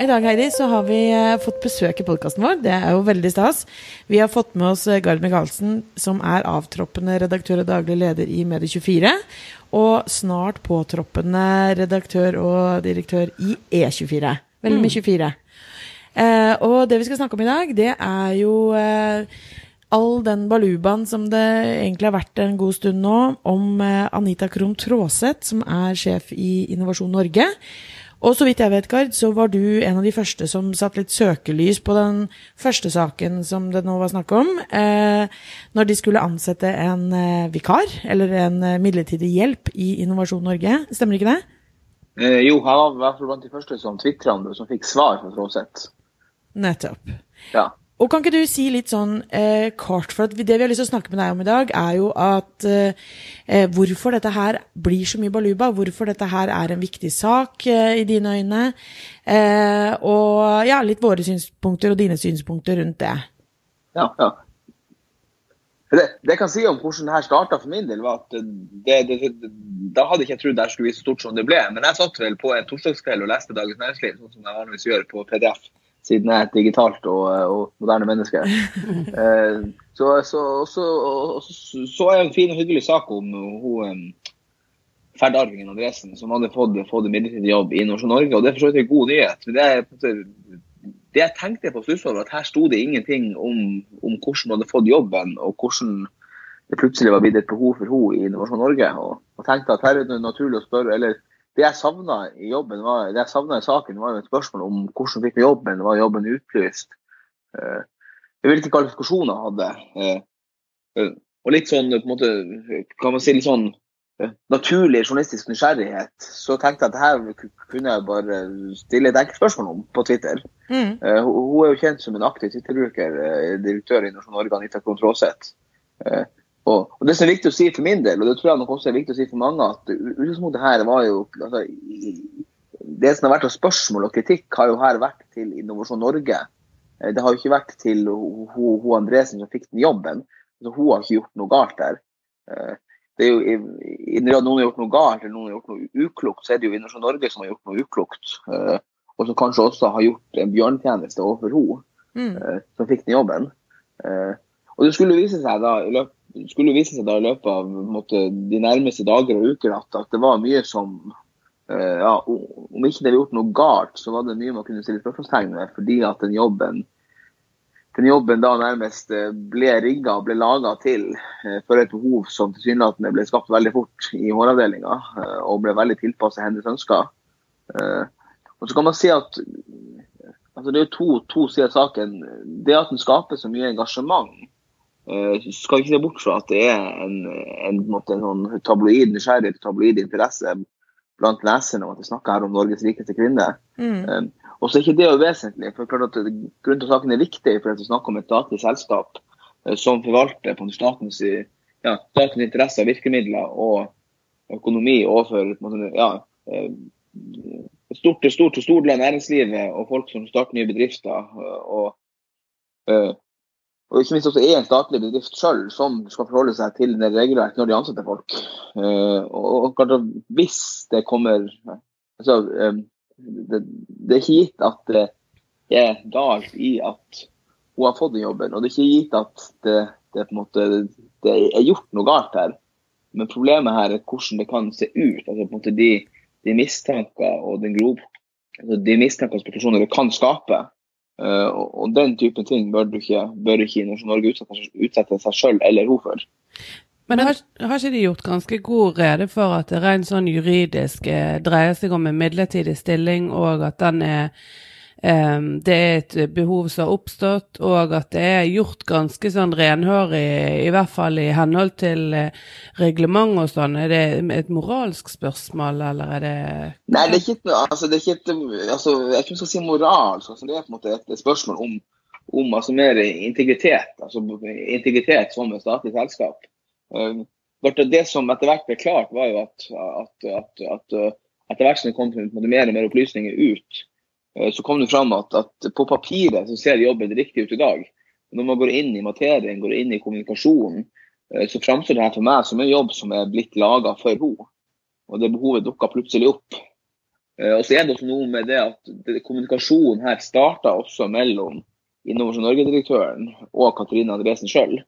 I dag Heidi, så har vi eh, fått besøk i podkasten vår. Det er jo veldig stas. Vi har fått med oss eh, Gard Michaelsen, som er avtroppende redaktør og daglig leder i Medie24. Og snart påtroppende redaktør og direktør i E24. Vel med 24. Eh, og det vi skal snakke om i dag, det er jo eh, all den balubaen som det egentlig har vært en god stund nå, om eh, Anita Krohn Traaseth, som er sjef i Innovasjon Norge. Og så vidt jeg vet, Gard, så var du en av de første som satte litt søkelys på den første saken som det nå var snakk om, eh, når de skulle ansette en eh, vikar, eller en eh, midlertidig hjelp i Innovasjon Norge. Stemmer ikke det? Eh, jo, jeg var i hvert fall blant de første som tvitra om det, som fikk svar fra Fråseth. Nettopp. Ja. Og kan ikke du si litt sånn eh, kort, for det vi har lyst til å snakke med deg om i dag, er jo at eh, eh, hvorfor dette her blir så mye baluba, hvorfor dette her er en viktig sak eh, i dine øyne, eh, og ja, litt våre synspunkter og dine synspunkter rundt det. Ja, ja. Det, det jeg kan si om hvordan det her starta for min del, var at det, det, da hadde ikke jeg trodd det skulle bli så stort som det ble. Men jeg satt vel på en torsdagskveld og leste Dagens Næringsliv, sånn som jeg vanligvis gjør på PDF siden jeg er et digitalt og, og moderne menneske. Eh, så, så, så, så, så jeg en fin og hyggelig sak om hun ferdarvingen Andresen, som hadde fått, fått midlertidig jobb i Norsk Norge. og Det er for så vidt en god nyhet. men det, er, det jeg tenkte på over, at her sto det ingenting om, om, hvordan hun hadde fått jobben, og hvordan det plutselig var blitt et behov for henne i Innovasjon Norge. Og, og tenkte at her er det naturlig å spørre, eller det jeg savna i jobben, var, det jeg savna i saken, var jo et spørsmål om hvordan fikk vi jobben, var jobben utlyst? Uh, hvilke kvalifikasjoner hadde? Uh, uh, og litt sånn, på en måte, kan man si litt sånn naturlig journalistisk nysgjerrighet, så tenkte jeg at her kunne jeg bare stille et enkelt spørsmål om på Twitter. Mm. Hun er jo kjent som en aktiv Twitter-bruker, direktør i Norsk Norge, Anita Krohn Traaseth. Uh, og, og, Det som er viktig å si for min del, og det tror jeg nok også er viktig å si for mange, at utgangspunktet her var jo altså, Det som har vært av spørsmål og kritikk, har jo her vært til Innovasjon Norge. Eh, det har jo ikke vært til hun Andresen som fikk den jobben. Altså, hun har ikke gjort noe galt der. Eh, det er jo, I i når noen har gjort noe galt eller noen har gjort noe uklokt, så er det jo Innovasjon Norge som har gjort noe uklokt. Eh, og som kanskje også har gjort en bjørntjeneste overfor henne mm. som fikk den jobben. Og det skulle vise seg da i løpet skulle vise seg da i løpet av måtte, de nærmeste dager og uker at, at det var mye som uh, ja, Om ikke det ble gjort noe galt, så var det mye man kunne stille spørsmålstegn ved. Fordi at den jobben den jobben da nærmest eh, ble rigga og ble laga til uh, for et behov som tilsynelatende ble skapt veldig fort i håravdelinga, uh, og ble veldig tilpasset hennes ønsker. og så kan man si at altså Det er to, to sider av saken. Det at den skaper så mye engasjement, Uh, skal ikke se bort fra at det er en, en, en sånn tabloid nysgjerrighet og tabloid interesse blant leserne om at vi snakker her om Norges rikeste kvinne. Mm. Uh, og så er ikke det jo vesentlig. for klart at Grunnen til at saken er viktig, for at vi snakker om et statlig selskap uh, som forvalter på statens, ja, statens interesser, virkemidler og økonomi overfor ja, stort, til stort, stor del av næringslivet og folk som starter nye bedrifter. og og ikke minst også er en statlig bedrift sjøl som skal forholde seg til det regelverket når de ansetter folk. Uh, og, kanskje hvis det kommer altså, um, det, det, er ikke gitt at det er galt i at hun har fått den jobben, og det er ikke gitt at det, det, måte, det er gjort noe galt her. Men problemet her er hvordan det kan se ut. altså på en måte De, de mistanker og den grov, altså de mistanker og spekulasjoner det kan skape, Uh, og den typen ting bør, du ikke, bør ikke Norge utsette, utsette seg sjøl eller hun for. Men har, har, ikke de gjort ganske god rede for at det rent sånn juridisk eh, dreier seg om en midlertidig stilling, og at den er det er et behov som har oppstått, og at det er gjort ganske sånn renhårig, i hvert fall i henhold til eh, reglement og sånn. Er det et moralsk spørsmål, eller er det Nei, det er ikke, altså, det er ikke et altså, Jeg tror jeg skal si moralsk. Altså, det er på en måte et, et spørsmål om, om altså, mer integritet. Altså integritet som et statlig selskap. Um, det som etter hvert ble klart, var jo at, at, at, at etter hvert som det kom mer og mer opplysninger ut, Eh, så kom det fram at, at, på papiret så ser jobben riktig ut i dag. Når man går inn i materien, går inn i kommunikasjonen, eh, så framstår det her for meg som en jobb som er blitt laga for henne. Og det behovet dukka plutselig opp. Eh, og så er det også noe med det at kommunikasjonen her starta også mellom Innovasjon Norge-direktøren og Katrine Andresen sjøl.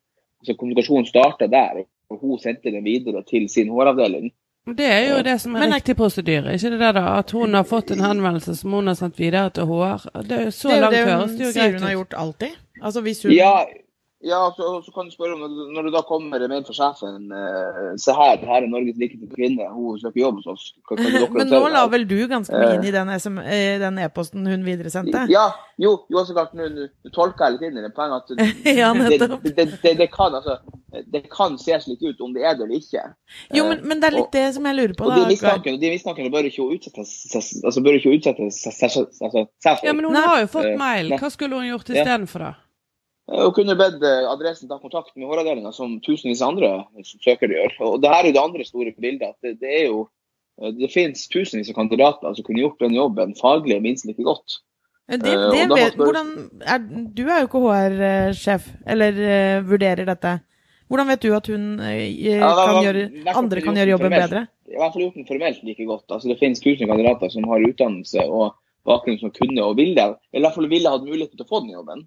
Så kommunikasjonen starta der, og hun sendte den videre til sin HR-avdeling. Det er jo det som er Men- riktig prosedyre, ikke det der da? At hun har fått en henvendelse som hun har sendt videre til HR. Det er jo så Det er jo langt det greit hun det jo sier hun har gjort alltid. Altså hvis hun Ja, ja så, så kan du spørre om når- du da kommer med for sjefen eh, Se her, her er Norges likeste kvinne, hun søker jobb hos oss. Men nå la vel du ganske mye inn i den SM eh, den e-posten hun videresendte? Ja, jo, jo så klart, nå tolker jeg litt inn i det. Poenget at Ja, det, det, det, det, kan, altså, det kan se slik ut om det er det eller ikke. Jo, men, men det er litt Og- det som jeg lurer på, Og de mistankene, de mistankene bør ikke utsette altså, bør ikke utsette seg altså. Ja, men hun har jo fått Eh, mail. Hva skulle hun gjort istedenfor, da? Hun kunne bedt eh, adressen ta kontakt med håravdelinga, som tusenvis andre søkere gjør. Og det her er jo det andre store bildet. at Det, det er jo eh, det finnes tusenvis av kandidater som kunne gjort den jobben faglig minst like godt. Det, Eh, det vet, hvordan er, Du er jo ikke HR-sjef, eller uh, vurderer dette. Hvordan vet du at hun uh, Ja, da- kan gjøre, andre kan gjøre jobben formelt. bedre? I hvert fall gjort den formelt like godt. Altså, det finnes tusen kandidater som har utdannelse og bakgrunn som kunne og ville, eller i hvert fall ville hatt mulighet til å få den jobben.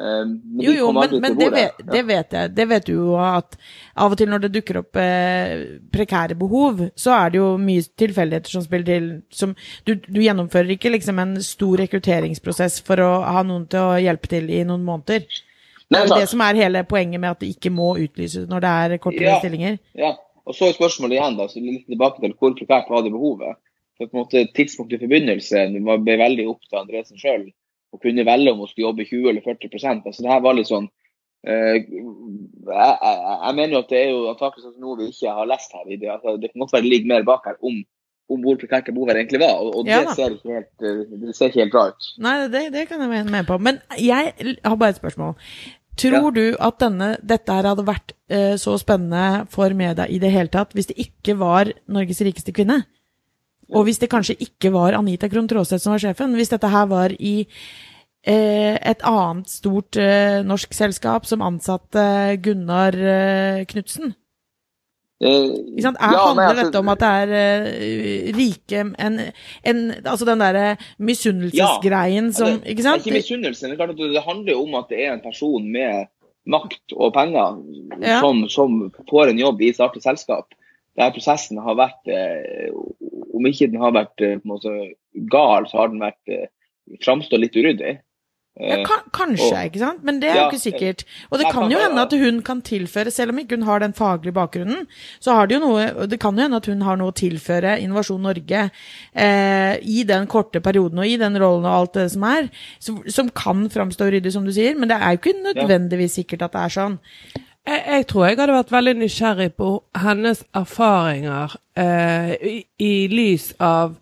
Eh, men Jo, jo, men, men det, vet, det vet jeg. Det vet du jo at av og til når det dukker opp eh, prekære behov, så er det jo mye tilfeldigheter som spiller til. Som, du, du gjennomfører ikke liksom en stor rekrutteringsprosess for å ha noen til å hjelpe til i noen måneder. Det er det som er hele poenget med at det ikke må utlyses når det er kortere Ja. stillinger. Ja, og så er spørsmålet igjen da, så litt tilbake til hvor prekært var det behovet. For på en måte Tidspunktet i forbindelse ble veldig opp til Andresen sjøl. Å kunne velge om hun skulle jobbe 20 eller 40 altså det her var litt sånn eh, jeg, jeg, mener jo at det er jo antakeligvis noe vi ikke har lest her. i Det altså, det kan godt være det ligger mer bak her om, om hvor prekært behovet egentlig var. Og, og Ja det, ser helt, eh, det ser ikke helt bra ut. Nei, det, det kan jeg være med på. Men jeg har bare et spørsmål. Tror du at denne, dette her hadde vært eh, så spennende for media i det hele tatt hvis det ikke var Norges rikeste kvinne? Og hvis det kanskje ikke var Anita Krohn Traaseth som var sjefen? Hvis dette her var i eh, et annet stort eh, norsk selskap som ansatte Gunnar eh, Knutsen? Eh? Er, ja, handler altså- dette om at det er eh, rike en, en, Altså den derre misunnelsesgreien som Ja, det, Ikke sant? Det er ikke misunnelse, men klart at det, det handler jo om at det er en person med makt og penger Ja. som, som får en jobb i et statlig selskap. Der prosessen har vært eh, Om ikke den har vært eh, måte gal, så har den vært eh, framstått litt uryddig. Ja, kan, kanskje, og- ikke sant? Men det er jo Ja, ikke sikkert. Og det kan jo hende at hun kan tilføre, selv om ikke hun har den faglige bakgrunnen, så har det jo noe Det kan jo hende at hun har noe å tilføre Innovasjon Norge eh, i den korte perioden og i den rollen og alt det som er, som, som kan framstå uryddig, som du sier, men det er jo ikke nødvendigvis sikkert at det er sånn. Jeg, jeg tror jeg hadde vært veldig nysgjerrig på hennes erfaringer eh, i, i lys av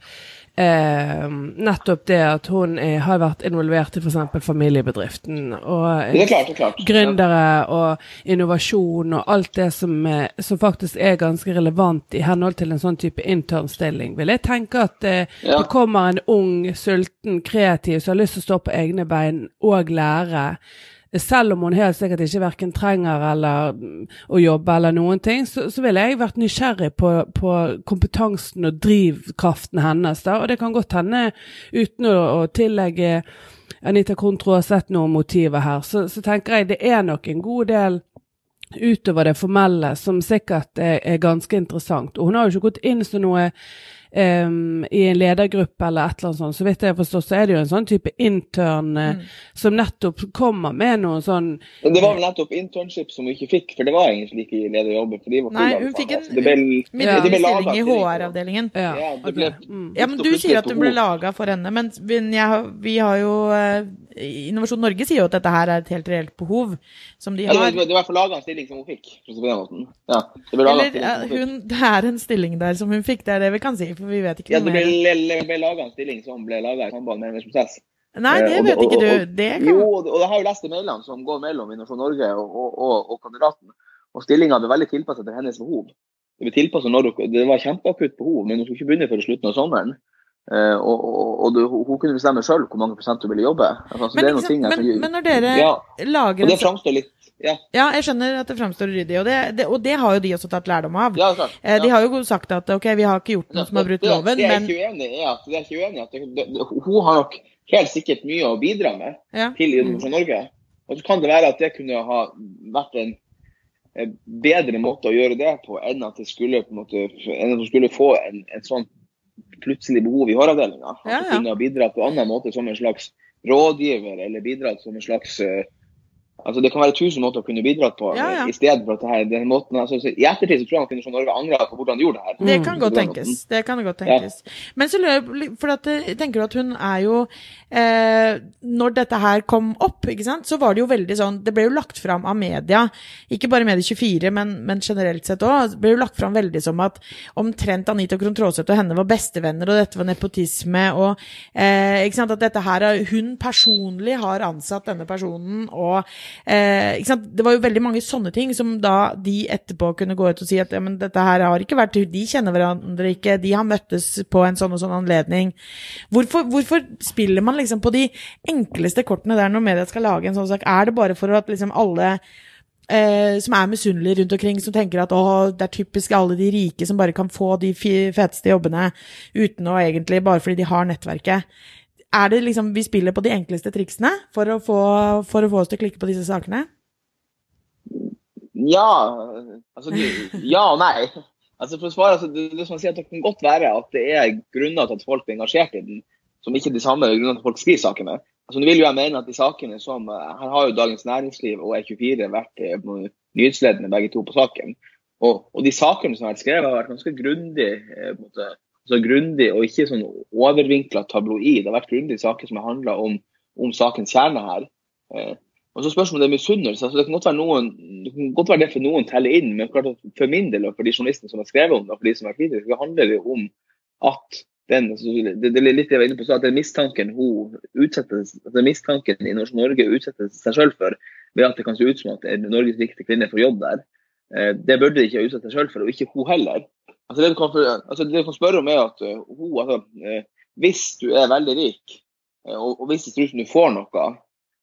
eh, nettopp det at hun er, har vært involvert i f.eks. familiebedriften. Og Det er klart, det klart. gründere og innovasjon og alt det som, er, som faktisk er ganske relevant i henhold til en sånn type internstilling. Vil jeg tenke at eh, Ja. det kommer en ung, sulten, kreativ som har lyst til å stå på egne bein og lære. Selv om hun helt sikkert ikke verken trenger eller mm, å jobbe eller noen ting, så, så ville jeg vært nysgjerrig på, på kompetansen og drivkraften hennes. da, Og det kan godt hende, uten å, å tillegge Anita Kontro har sett noen motiver her, så, så tenker jeg det er nok en god del utover det formelle som sikkert er, er ganske interessant. Og hun har jo ikke gått inn som noe em, i en ledergruppe eller et eller annet sånt. Så vidt jeg har forstått, så er det jo en sånn type intern mm. som nettopp kommer med noen sånn Men Det var vel nettopp internship som hun ikke fikk, for det var egentlig ikke i for de var Nei, hun fikk en altså. Midlertidig stilling i HR-avdelingen. Ja, Ja, det mm. Ja, men du sier at hun ble laga for henne, men jeg, vi har jo eh, Innovasjon Norge sier jo at dette her er et helt reelt behov som de Ja, det, var, har. det var i hvert fall laga en stilling som hun fikk. Ja, det ble Eller hun, det er en stilling der som hun fikk, det er det vi kan si, for vi vet ikke Ja, noe mer. Ja, det ble laga en stilling som ble laga i samband med en prosess. Nei, det Eh, og vet og- ikke du. Det kan... Jo, og det har jo lest mailene som går mellom Innovasjon Norge og, og, kandidaten. Og stillinga ble veldig tilpasset til hennes behov. Det ble tilpasset når det var kjempeakutt behov, men hun skulle ikke begynne før slutten av sommeren. Eh, og og, og hun kunne bestemme sjøl hvor mange prosent hun ville jobbe. Altså, men, sant, men, men når dere ja, lager og det framstår litt Ja, Ja, jeg skjønner at det framstår uryddig, og det, det, og det har jo de også tatt lærdom av. ja klart. ja. De har jo sagt at ok, vi har ikke gjort noe som har brutt loven, Det men det er ikke uenig i at hun har nok helt sikkert mye å bidra med ja. til Idrettsforbundet Norge. Og så kan det være at det kunne ha vært en eh, bedre måte å gjøre det på enn at det skulle, på en måte, enn at hun skulle få en, en sånn plutselig behov i håravdelinga. At hun ja. kunne ha bidratt på annen måte som en slags rådgiver, eller bidratt som en slags eh, Altså Det kan være tusen måter å kunne bidratt på, Ja, ja. i stedet for at det her, den måten, altså, så I ettertid så tror jeg man kunne Norge angra på hvordan de gjorde det her. Det Mm. kan godt tenkes. Det kan godt tenkes. Men så lurer jeg for at, eh, tenker at hun er jo eh, Når dette her kom opp, ikke sant, så var det jo veldig sånn Det ble jo lagt fram av media, ikke bare Medie24, men, men generelt sett òg. Det ble jo lagt fram veldig som at omtrent Anita Krohn Traaseth og henne var bestevenner, og dette var nepotisme, og eh, ikke sant, at dette her er Hun personlig har ansatt denne personen, og eh, Det var jo veldig mange sånne ting som da de etterpå kunne gå ut og si at ja, men dette her har ikke vært De kjenner hverandre ikke, de har møttes på en sånn og sånn anledning. Hvorfor, hvorfor spiller man liksom på de enkleste kortene der når media skal lage en sånn sak? Er det bare for at liksom alle eh, som er misunnelige rundt omkring, som tenker at det er typisk alle de rike som bare kan få de feteste jobbene uten å egentlig Bare fordi de har nettverket. Er det liksom vi spiller på de enkleste triksene for å få, for å få oss til å klikke på disse sakene? Ja, altså, ja og nei. Altså for å svare, altså, det, det, sier, det kan godt være at det er grunner til at folk blir engasjert i den, som ikke er de samme grunnene til at folk skriver sakene. Altså, nå vil jo jeg mene at de sakene som, Her har jo Dagens Næringsliv og E24 vært eh, nyhetsledende begge to på saken. Og, og de sakene som har vært skrevet, har vært ganske grundig, eh, altså grundig og ikke sånn overvinkla tabloid. Det har vært grundige saker som har handla om, om sakens kjerne her. Eh, og så spørsmålet om det er misunnelse. Altså, det kan godt være noen, det kan godt være det for noen teller inn, men klart at for min del og for de journalistene som har skrevet om det, og for de som vært kritiske, så handler det om at den, altså, det, det er litt jeg var inne på, så at den mistanken hun utsettes, den mistanken i Norsk Norge utsetter seg selv for, ved at det kan se ut som at Norges viktige kvinne får jobb der, eh, det burde de ikke utsette seg selv for, og ikke hun heller. Altså, det, kan, altså, det du kan spørre om er at hun, altså, eh, hvis du er veldig rik, eh, og, og hvis det ser ut som du får noe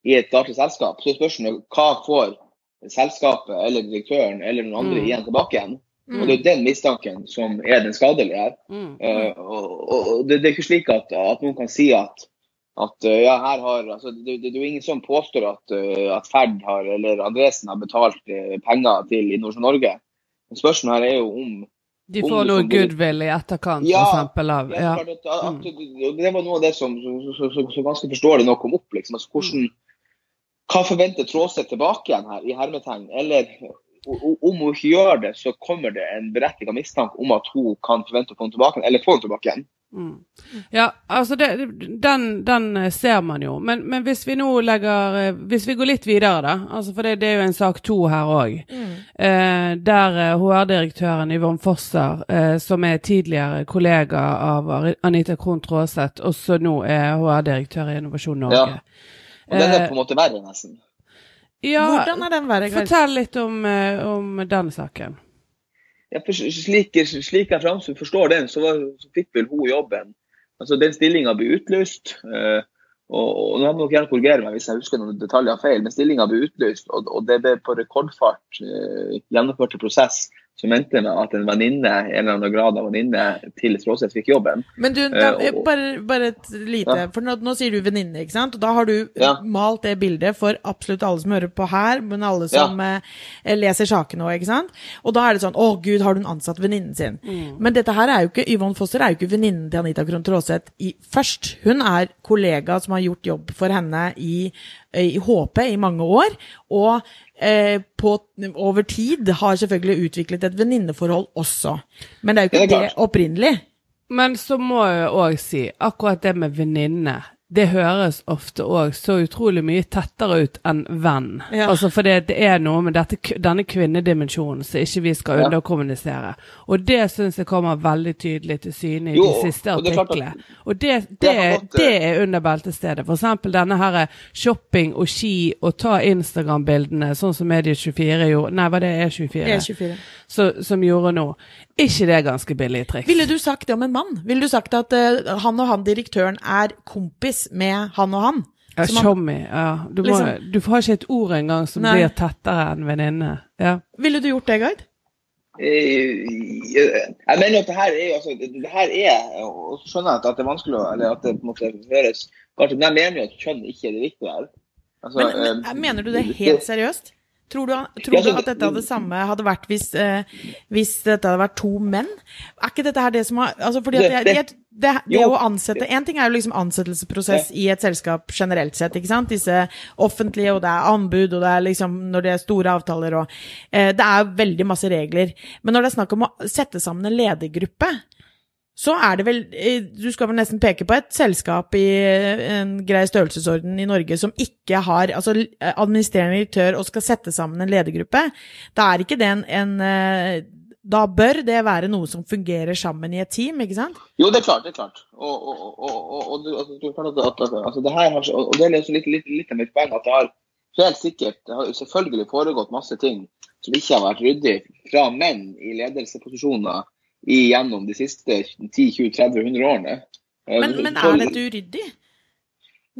i et statlig selskap, så er spørsmålet hva får selskapet eller direktøren eller noen andre Mm. igjen tilbake igjen. Mm. Og Det er den mistanken som er den skadelige her. Mm. Uh, og, og, og det, det er ikke slik at, at noen kan si at, at uh, ja, her har, altså, det, det, det er jo ingen som påstår at, uh, at Ferd har, eller Andresen har betalt eh, penger til Innovasjon Norge. Men Spørsmålet her er jo om De får noe goodwill i etterkant, Ja, for eksempel, av Ja, ja. klart at, at, Det var noe av det som så, så, så, så ganske forståelig nok kom opp. liksom, altså hvordan, Hva forventer Tråseth tilbake igjen her, i hermetegn? Eller om hun ikke gjør det, så kommer det en berettiget mistanke om at hun kan forvente å få henne tilbake igjen, eller få henne tilbake igjen. Mm. Ja, altså det, den, den eh, ser man jo. Men, men hvis vi nå legger eh, Hvis vi går litt videre, da. Altså for det, det er jo en sak to her òg. Eh, der eh, HR-direktøren Yvonne Fosser, eh, som er tidligere kollega av Anita Krohn Traaseth, også nå er HR-direktør i Innovasjon Norge. Ja. Og den er Eh, på en måte verre, nesten. Ja, Hvordan er den verre? Fortell litt om, eh, om den saken. Ja, for slik, slik jeg framstår, forstår den, så, var, så fikk vel hun jobben. Altså, Den stillinga ble utlyst. eh, og, og nå må dere gjerne korrigere meg hvis jeg husker noen detaljer feil, men stillinga ble utlyst, og, og det ble på rekordfart eh, gjennomført en prosess som endte med at en venninne, en eller annen grad av venninne til Stråseth fikk jobben. Men du, da, Eh, og- bare, bare et lite Ja. For nå, nå sier du venninne, ikke sant? Og da har du Ja. malt det bildet for absolutt alle som hører på her, men alle som eh, leser sakene òg, ikke sant? Og da er det sånn Å, gud, har hun ansatt venninnen sin? Men dette her er jo ikke Yvonne Foster er jo ikke venninnen til Anita Krohn Traaseth først. Hun er kollega som har gjort jobb for henne i, i HP i mange år. Og eh, på, over tid har selvfølgelig utviklet et venninneforhold også. Men det er jo Ja, ikke det det opprinnelig. Men så må jeg òg si, akkurat det med venninne, det høres ofte òg så utrolig mye tettere ut enn venn. Ja. Altså for det, det er noe med dette, denne kvinnedimensjonen som ikke vi skal underkommunisere. Og det syns jeg kommer veldig tydelig til syne i Jo, de siste artiklene. Og det, det, Det det eh, er under beltestedet. For eksempel denne her shopping og ski og ta Instagram-bildene, sånn som Medie24 gjorde Nei, var det E24? E24. Så, som gjorde nå. Ikke det er ganske billig triks? Ville du sagt det om en mann? Ville du sagt at uh, han og han direktøren er kompis med han og han? Ja, Tjommi. Ja. Du, må, Liksom- du har ikke et ord engang som Nei. blir tettere enn venninne. Ja. Ville du gjort det, Gard? Eh, Jeg mener at det her er altså, det her er, og så skjønner jeg at- det er vanskelig eller at det på en måte høres kanskje, Men jeg mener jo at kjønn ikke er det viktige her. Altså, Men, men eh, mener du det helt seriøst? Tror du, tror du at det- dette hadde samme hadde vært hvis, eh, hvis dette hadde vært to menn? Er ikke dette her det som har altså fordi at Det- det- det, det å ansette En ting er jo liksom ansettelsesprosess i et selskap generelt sett, ikke sant? Disse offentlige, og det er anbud, og det er liksom når det er store avtaler og eh, Det er veldig masse regler. Men når det er snakk om å sette sammen en ledergruppe, så er det vel eh, Du skal vel nesten peke på et selskap i eh, en grei størrelsesorden i Norge som ikke har altså eh, administrerende direktør og skal sette sammen en ledergruppe. Da er ikke det en, en Da bør det være noe som fungerer sammen i et team, ikke sant? Jo, det er klart. det er klart. Og, du- altså, du at, altså, det her har, og det er litt, litt, litt av mitt poeng at det har helt sikkert det har selvfølgelig foregått masse ting som ikke har vært ryddig fra menn i ledelsesposisjoner i, gjennom de siste 10-20-30-100 årene. Eh, Men, men er dette uryddig?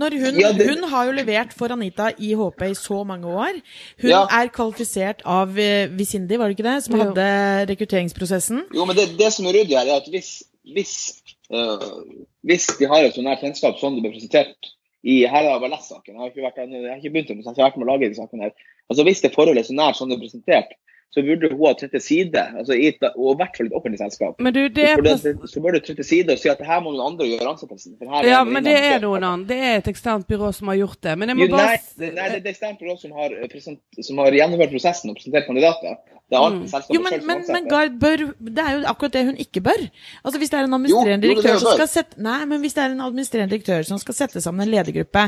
Når hun, Ja, det- hun har jo levert for Anita i HP i så mange år. Hun Ja. er kvalifisert av eh, Visindi, var det ikke det, som Jo. hadde rekrutteringsprosessen? Jo, men det, det som er ryddig her, er at hvis, hvis, øh, hvis de har et så nært kjennskap som det ble presentert i Her har jeg saken, jeg har ikke, vært, jeg har ikke begynt med, jeg har ikke vært med å lage denne saken her. Altså Hvis det forholdet er så nært som det er presentert, så burde hun ha trådt til side, altså i et, og i hvert fall et offentlig selskap. Men du, det så bør du trå til side og si at det her må noen andre gjøre ansettelsen. Ja, en men det er noen andre. Det er et eksternt byrå som har gjort det. Men jeg må Jo, bare nei, det, nei, det, er et eksternt byrå som har, eh, som har gjennomført prosessen og presentert kandidater. Det er alltid selskapet jo, Jo, selv som men, men Gard bør Det er jo akkurat det hun ikke bør. Altså Hvis det er en administrerende Jo, jo, direktør er som skal sette Nei, men hvis det er en administrerende direktør som skal sette sammen en ledergruppe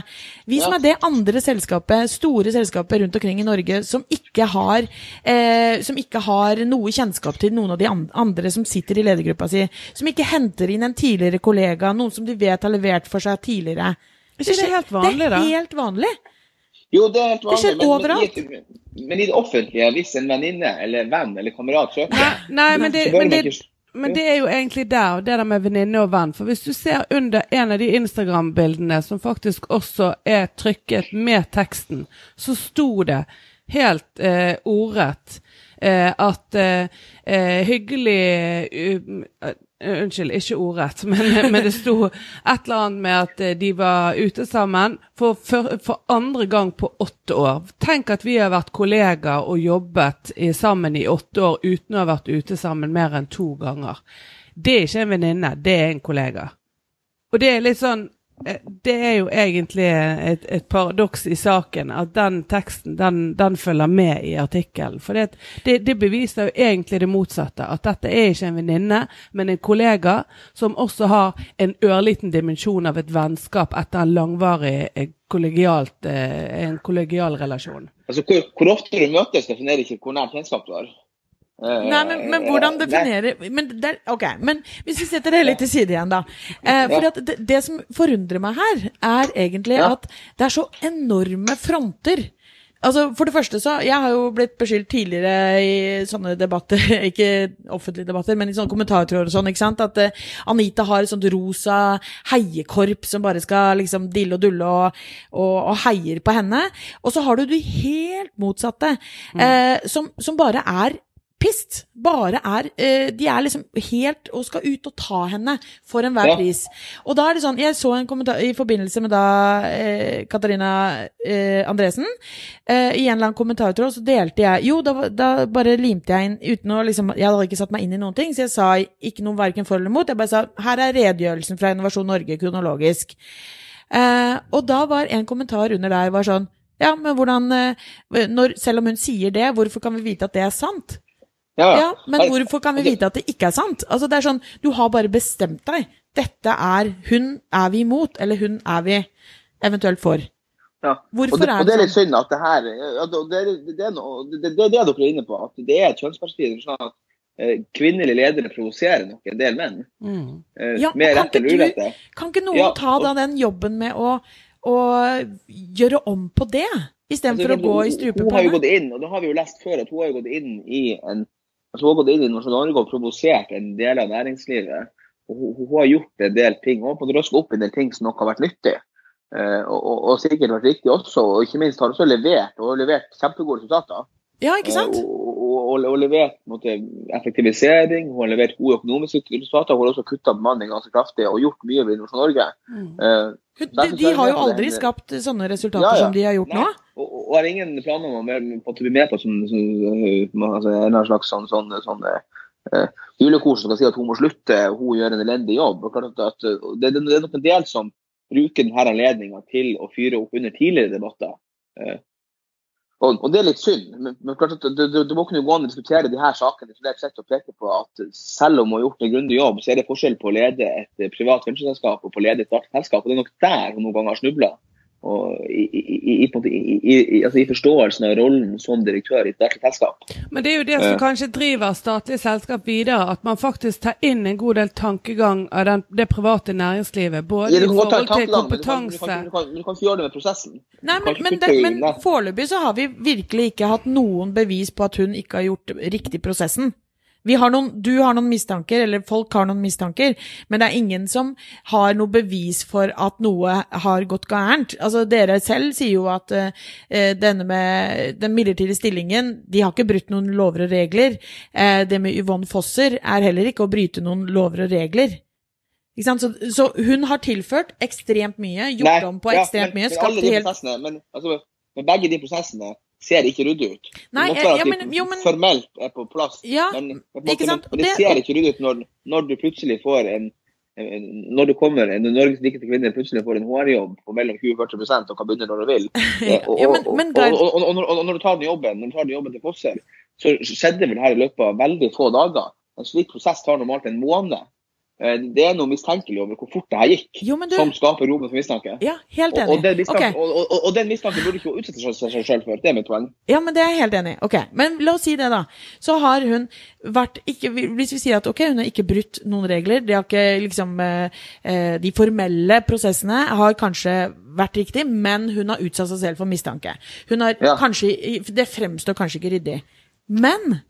Vi som Ja. er det andre selskapet, store selskapet rundt omkring i Norge, som ikke har eh, Som ikke har noe kjennskap til noen av de andre som sitter i ledergruppa si, som ikke henter inn en tidligere kollega, noen som de vet har levert for seg tidligere. Det Er det helt vanlig, Det da? er helt vanlig. Jo, det er helt vanlig. skjer men- men i Men i det offentlige, hvis en venninne eller venn eller kamerat søker, Nei, nei men, det, men, det, men det er jo egentlig der, det der med venninne og venn. For hvis du ser under en av de Instagram-bildene som faktisk også er trykket med teksten, så sto det helt eh, ordrett eh, at eh, eh, hyggelig uh, Unnskyld, ikke ordrett, men, men det sto et eller annet med at eh, de var ute sammen for, for, for andre gang på åtte år. Tenk at vi har vært kollegaer og jobbet i, sammen i åtte år uten å ha vært ute sammen mer enn to ganger. Det er ikke en venninne, det er en kollega. Og det er litt sånn eh, Det er jo egentlig et, et paradoks i saken at den teksten den, den følger med i artikkelen. For det, det, det beviser jo egentlig det motsatte. At dette er ikke en venninne, men en kollega som også har en ørliten dimensjon av et vennskap etter en langvarig eh, kollegialt, eh, en kollegial relasjon. Altså, hvor, hvor ofte du møtes, definerer ikke hvor nært kjennskap du har. Eh, Nei, men, men hvordan definerer men, der, er- Ok, men hvis vi setter det litt til side igjen, da. Eh, for at det, det som forundrer meg her, er egentlig Ja. at det er så enorme fronter. Altså, For det første så Jeg har jo blitt beskyldt tidligere i sånne debatter, ikke offentlige debatter, men i sånne kommentartråder og sånn, ikke sant, at uh, Anita har et sånt rosa heiekorp som bare skal liksom dille og dulle og, og, og heier på henne. Og så har du de helt motsatte, uh, som, som bare er pissed. Bare er eh, De er liksom helt og skal ut og ta henne for enhver Ja. pris. Og da er det sånn Jeg så en kommentar i forbindelse med da eh, Katarina eh, Andresen. Eh, I en eller annen kommentartråd så delte jeg Jo, da, da bare limte jeg inn uten å liksom Jeg hadde ikke satt meg inn i noen ting, så jeg sa ikke noe verken for eller imot. Jeg bare sa her er redegjørelsen fra Innovasjon Norge kronologisk. Eh, og da var en kommentar under der var sånn Ja, men hvordan eh, når, Selv om hun sier det, hvorfor kan vi vite at det er sant? Ja, Ja, men hvorfor kan vi vite at det ikke er sant? Altså, det er sånn, du har bare bestemt deg. Dette er Hun er vi imot, eller hun er vi eventuelt for. Ja. Hvorfor og det, er og det det er litt sånn? synd at det her det, det, det, det, noe- det, det, det er det dere er inne på, at det er et kjønnsperspektiv. Sånn at eh, kvinnelige ledere provoserer nok en del menn. Mm. Eh, Ja, med kan rett eller urette. Kan ikke noen Ja, ta da den jobben med å, å gjøre om på det, istedenfor Altså, å gå i hun- Hun har jo gått inn, og det har vi jo lest før, at hun har jo gått inn i en hun har gått inn i Norge og provosert en del av næringslivet. Og hun, hun har gjort en del ting, og en måte opp en del ting som nok har vært nyttig. Eh, og, og, og sikkert vært riktig også, og ikke minst har også levert og levert kjempegode resultater. Ja, ikke sant? Eh, Og, og, levert på måte, effektivisering, hun har levert gode økonomiske resultater. Hun har også kutta bemanning ganske kraftig og gjort mye ved Innovasjon Norge. Mm. De, de har jo aldri skapt sånne resultater Ja, ja. som de har gjort Nei. nå. og, og, og har ingen planer om å bli med på sånn, sånn, sånn, altså, en slags sånn, sånn, sånn uh, julekurs som skal si at hun må slutte, hun gjør en elendig jobb. At, at, uh, det, det, er nok en del som bruker denne anledninga til å fyre opp under tidligere debatter. Eh, og, og det er litt synd. Men, men klart at det, det, det må kunne gå an å diskutere de her sakene isolert sett og peke på at selv om hun har gjort en grundig jobb, så er det forskjell på å lede et privat ventureselskap og på å lede et statlig. Og det er nok der hun noen ganger har snubla. Og i, i, i, i, på en måte i, i, i, altså i forståelsen av rollen som direktør i et statlig selskap. Men det er jo det som Eh. kanskje driver statlige selskap videre, at man faktisk tar inn en god del tankegang av den, det private næringslivet. Både Ja, i forhold til kompetanse men du kan- ikke gjøre det med prosessen. Nei, men, men, det, men foreløpig så har vi virkelig ikke hatt noen bevis på at hun ikke har gjort riktig prosessen. Vi har noen, du har noen mistanker, eller folk har noen mistanker, men det er ingen som har noe bevis for at noe har gått gærent. Altså, dere selv sier jo at uh, denne med den midlertidige stillingen, de har ikke brutt noen lover og regler. Uh, det med Yvonne Fosser er heller ikke å bryte noen lover og regler. Så, så hun har tilført ekstremt mye, gjort Nei, om på ja, ekstremt men, mye, men helt prosessene, men, altså, men begge de prosessene ser ikke ryddig ut. Nei, det måtte være ja, at men- de jo, men- formelt er på plass, Ja, men, måte, men det ser ikke ryddig ut når, når du plutselig får en når du kommer når Norges rikeste kvinne plutselig får en HR-jobb på mellom 20-40 og kan begynne når du vil. Og, Ja, og, men- og, men og, og, og, og, og når du tar den jobben når du tar den jobben til Fosser, så skjedde vel her i løpet av veldig få dager. En slik prosess tar normalt en måned. Eh, Det er noe mistenkelig over hvor fort det her gikk, du som skaper rom for mistanke. Ja, helt Og, og, den enig. mistanke, Ok, og, og, mistanken burde ikke utsette seg seg selv for. Det er mitt poeng. Ja, men det er jeg helt enig i. Ok, men la oss si det, da. Så har hun vært ikke, Hvis vi sier at ok, hun har ikke brutt noen regler, de har ikke liksom eh, eh, De formelle prosessene har kanskje vært riktig, men hun har utsatt seg selv for mistanke. Hun har Ja. kanskje Det fremstår kanskje ikke ryddig. Men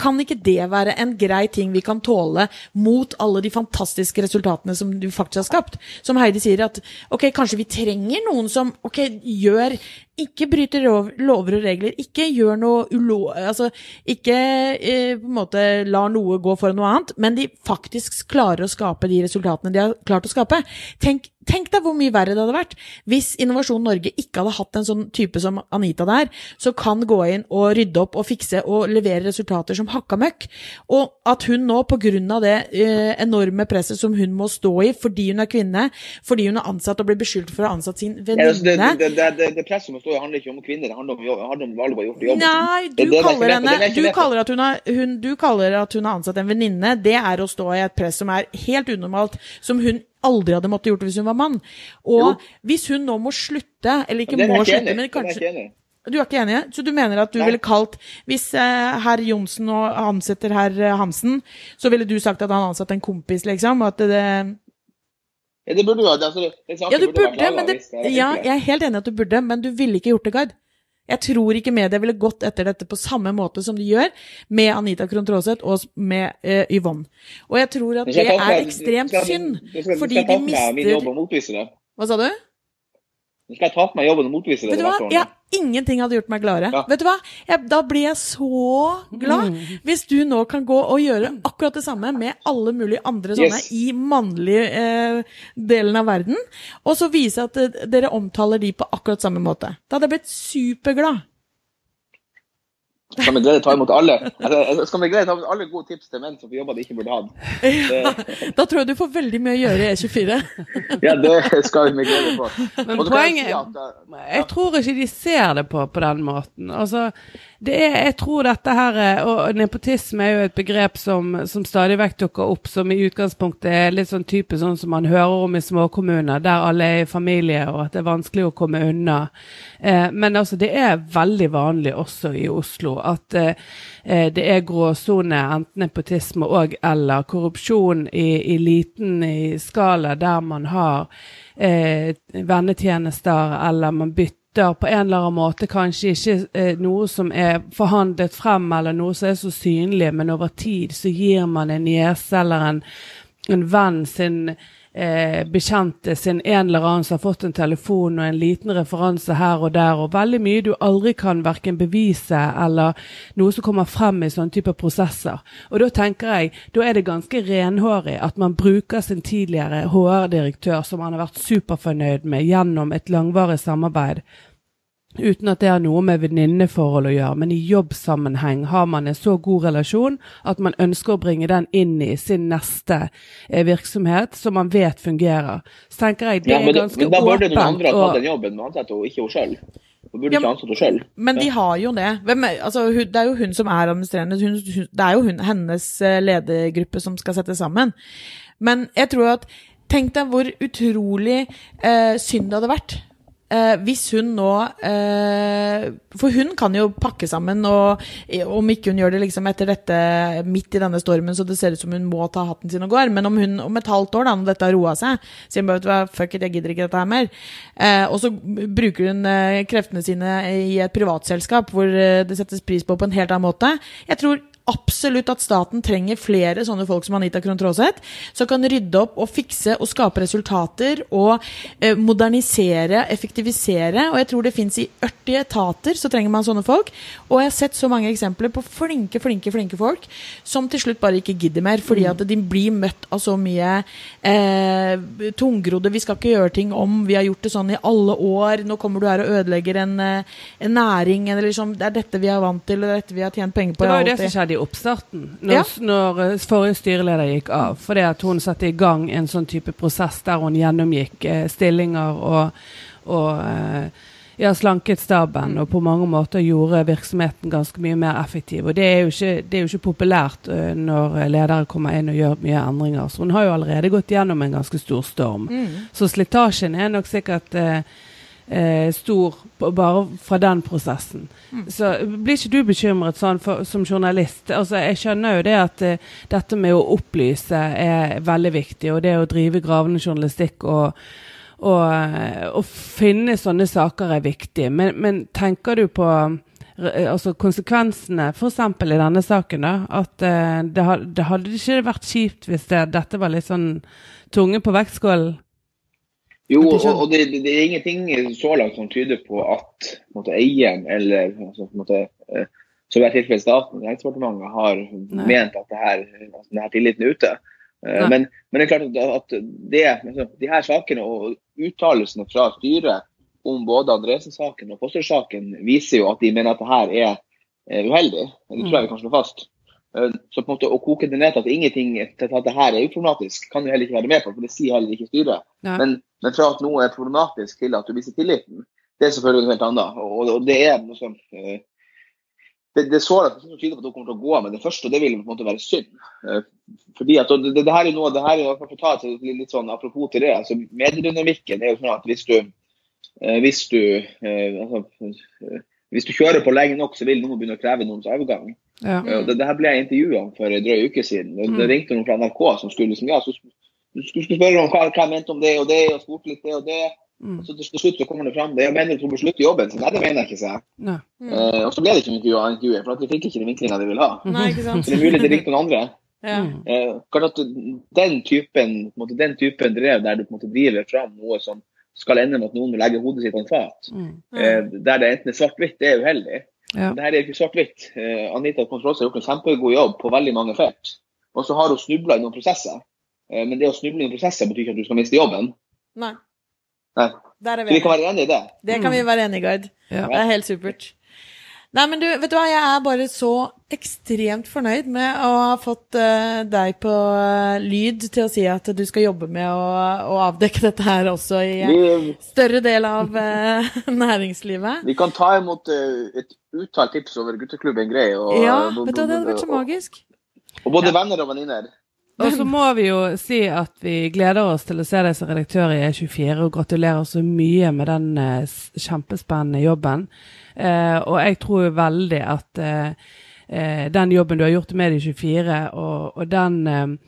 kan ikke det være en grei ting vi kan tåle mot alle de fantastiske resultatene som du faktisk har skapt? Som Heidi sier, at ok, kanskje vi trenger noen som ok, gjør ikke bryter lov, lover og regler, ikke gjør noe ulo... Altså, ikke eh, på en måte lar noe gå for noe annet, men de faktisk klarer å skape de resultatene de har klart å skape. Tenk, tenk deg hvor mye verre det hadde vært hvis Innovasjon Norge ikke hadde hatt en sånn type som Anita der, som kan gå inn og rydde opp og fikse og levere resultater som hakka møkk. Og at hun nå, på grunn av det eh, enorme presset som hun må stå i fordi hun er kvinne, fordi hun er ansatt og blir beskyldt for å ha ansatt sin Ja, altså, det, venninne det, det, det, det presset som står, handler ikke om kvinner, det handler om, jobb- det handler om alle gjort jobben. Nei, du det er kaller henne er du kaller, at hun har, hun, du kaller at hun har ansatt en venninne. Det er å stå i et press som er helt unormalt, som hun aldri hadde måttet gjort hvis hun var mann. Og Jo. hvis hun nå må slutte, eller ikke er må slutte, enig men er kanskje enig. Du er ikke enig? Så du mener at du Nei. ville kalt Hvis uh, herr Johnsen og ansetter herr Hansen, så ville du sagt at han ansatte en kompis, liksom? og At det, Ja, det burde altså, det, det saken ja, du burde burde, men det, ja, jeg er helt enig at du burde, men du ville ikke gjort det, Gard. Jeg tror ikke media ville gått etter dette på samme måte som de gjør med Anita Krohn Traaseth og med uh, Yvonne. Og jeg tror at det er ekstremt synd, fordi de mister? Hva sa du? Nå skal jeg ta på meg jobben og motvise det. Vet du hva? verste ingenting hadde gjort meg gladere. Ja. Vet du hva? Jeg, da blir jeg så glad hvis du nå kan gå og gjøre akkurat det samme med alle mulige andre sånne Yes. i mannlige eh, delen av verden, og så vise at eh, dere omtaler de på akkurat samme måte. Da hadde jeg blitt superglad. Skal med glede ta imot alle altså, skal med glede ta imot alle gode tips til menn som får jobber de ikke burde hatt. Ja, Da tror jeg du får veldig mye å gjøre i E24. ja, det skal vi glede på. Men jeg poenget si at, ja. Jeg tror ikke de ser det på på den måten. Altså, det er, jeg tror dette her er- Og nepotisme er jo et begrep som, som stadig vekk dukker opp, som i utgangspunktet er litt sånn type sånn som man hører om i småkommuner, der alle er i familie, og at det er vanskelig å komme unna. Eh, men altså, det er veldig vanlig også i Oslo at eh, eh, det er gråsone, enten nepotisme og eller korrupsjon i, i liten i skala, der man har eh, vennetjenester, eller man bytter på en eller annen måte kanskje ikke eh, noe som er forhandlet frem, eller noe som er så synlig, men over tid så gir man en niese eller en en venn sin eh, bekjente sin en eller annen som har fått en telefon og en liten referanse her og der, og veldig mye du aldri kan verken bevise eller noe som kommer frem i sånne type prosesser. Og da tenker jeg, da er det ganske renhårig at man bruker sin tidligere HR-direktør, som man har vært superfornøyd med gjennom et langvarig samarbeid, Uten at det har noe med venninneforhold å gjøre, men i jobbsammenheng har man en så god relasjon at man ønsker å bringe den inn i sin neste eh, virksomhet, som man vet fungerer. Så tenker jeg det Ja, men, er ganske ganske men da burde noen andre ha tatt den jobben med ansatte, og ikke hun sjøl. Hun burde Ja, ikke ansatt henne sjøl. Men de har jo det. Hvem, er- altså, hun, det er jo hun som er administrerende. Hun, hun, det er jo hun, hennes eh, ledergruppe som skal settes sammen. Men jeg tror at Tenk deg hvor utrolig eh, synd det hadde vært. Eh, hvis hun nå eh, For hun kan jo pakke sammen, og om ikke hun gjør det liksom etter dette midt i denne stormen, så det ser ut som hun må ta hatten sin og går, men om hun om et halvt år, da, når dette har roa seg, sier hun bare fuck it, jeg gidder ikke dette her mer. Eh, og så bruker hun eh, kreftene sine i et privatselskap hvor eh, det settes pris på på en helt annen måte. Jeg tror absolutt at staten trenger flere sånne folk som Anita Krohn Traaseth, som kan rydde opp og fikse og skape resultater og eh, modernisere, effektivisere. Og jeg tror det fins i 40 etater, så trenger man sånne folk. Og jeg har sett så mange eksempler på flinke, flinke, flinke folk som til slutt bare ikke gidder mer, fordi at de blir møtt av så mye eh, tungrodde 'vi skal ikke gjøre ting om', 'vi har gjort det sånn i alle år', 'nå kommer du her og ødelegger en, eh, en næring', eller liksom 'det er dette vi er vant til, og det er dette vi har tjent penger på'. Det var jo det alltid». som skjedde i oppstarten, når, Ja. når eh, forrige styreleder gikk av. Fordi at hun satte i gang en sånn type prosess der hun gjennomgikk eh, stillinger og, og eh, ja, slanket staben og på mange måter gjorde virksomheten ganske mye mer effektiv. Og det er jo ikke, det er jo ikke populært eh, når ledere kommer inn og gjør mye endringer. Så hun har jo allerede gått gjennom en ganske stor storm. Mm. Så slitasjen er nok sikkert eh, eh, stor bare fra den prosessen. Så blir ikke du bekymret sånn for, som journalist? Altså, jeg skjønner jo det at eh, dette med å opplyse er veldig viktig, og det å drive gravende journalistikk og, og, eh, finne sånne saker er viktig. Men, men tenker du på eh, altså konsekvensene, f.eks. i denne saken, da, at eh, det, had- det hadde ikke vært kjipt hvis det, dette var litt sånn tunge på vektskålen? Jo, og, det, det det er ingenting så langt som tyder på at på måte, eieren eller måte, eh, som tilfelle staten, Helsedepartementet har Nei. ment at det denne tilliten er ute. Eh, Men, men det er klart at, det, altså, de her sakene og uttalelsene fra styret om både Andresen-saken og Foster-saken viser jo at de mener at det her er eh, uheldig. Det tror jeg vi kan slå fast. Eh, Så på en måte å koke det ned til at ingenting til at det her er uproblematisk, kan du heller ikke være med på, for det sier heller ikke styret. Ja. Men, men fra at noe er problematisk til at du viser tilliten, det er selvfølgelig noe helt annet. Og, og det er noe som eh, det, det er så rart, det er tyder på at hun kommer til å gå av med det første, og det vil på en måte være synd. Eh, Fordi at det, det her er noe, det her er, for å ta et litt, litt sånn apropos til det, altså mediedynamikken er jo sånn at hvis du, hvis du, altså, hvis du kjører på lenge nok, så vil noen begynne å kreve noens avgang. Ja. Eh, Det, det her ble jeg intervjua om for en drøy uke siden. Det, det Mm. ringte noen fra NRK som skulle liksom, ja, så, du skulle, skulle spørre om hva, hva jeg mente om det og det, og spurte litt det og det. Mm. Så til slutt så kommer det fram det. Jeg mener du bør slutte jobben. Så nei, det mener jeg ikke, sa jeg. Nei. Eh, og så ble det ikke noe intervju av intervjuet, for at de fikk ikke den vinklinga de ville ha. Nei? Så det er mulig det ringte noen andre. Ja. Mm. Eh, at den typen, på en måte, den typen drev der du på en måte driver fram noe som skal ende med at noen må legge hodet sitt på en fat, Mm. Mm. der det enten er svart-hvitt, det er uheldig. Ja. Her er ikke svart-hvitt. Eh, Anita Kontrolls har gjort en kjempegod jobb på veldig mange felt. Og så har hun snubla i noen prosesser. Eh, men det å snuble i noen prosesser betyr ikke at du skal miste jobben. Nei. Nei. Der er Så vi vi kan være enige i det. Det kan vi være enige i, Gard. Ja. Det er helt supert. Nei, men du, vet du hva, jeg er bare så ekstremt fornøyd med å ha fått uh, deg på uh, lyd til å si at du skal jobbe med å, å avdekke dette her også i uh, større del av eh, næringslivet. vi kan ta imot et uttalt tips over gutteklubben Grei. Og, Ja, og- vet du hva, det hadde vært så magisk. Og både venner og venninner. Og så må vi jo si at vi gleder oss til å se deg som redaktør i E24, og gratulerer så mye med den kjempespennende jobben. Eh, og jeg tror veldig at eh, eh, den jobben du har gjort i Medie24, og, og den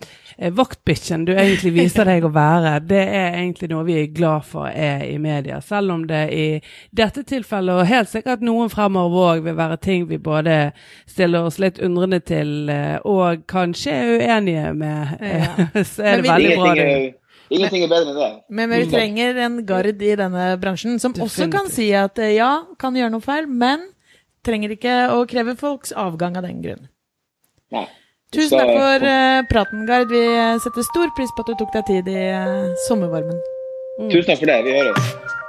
vaktbikkjen du egentlig viser deg å være, det er egentlig noe vi er glad for er i media. Selv om det i dette tilfellet, og helt sikkert noen fremover òg, vil være ting vi både stiller oss litt undrende til, og kanskje er uenige med, Ja. så er det veldig bra. Det. Ingenting er bedre enn det. Men vi trenger en gard i denne bransjen som også kan si at eh, ja, kan gjøre noe feil, men trenger ikke å kreve folks avgang av den grunn. Nei. Tusen takk for uh, praten, Gard. Vi setter stor pris på at du tok deg tid i uh, sommervarmen. Tusen takk for det. Vi høres.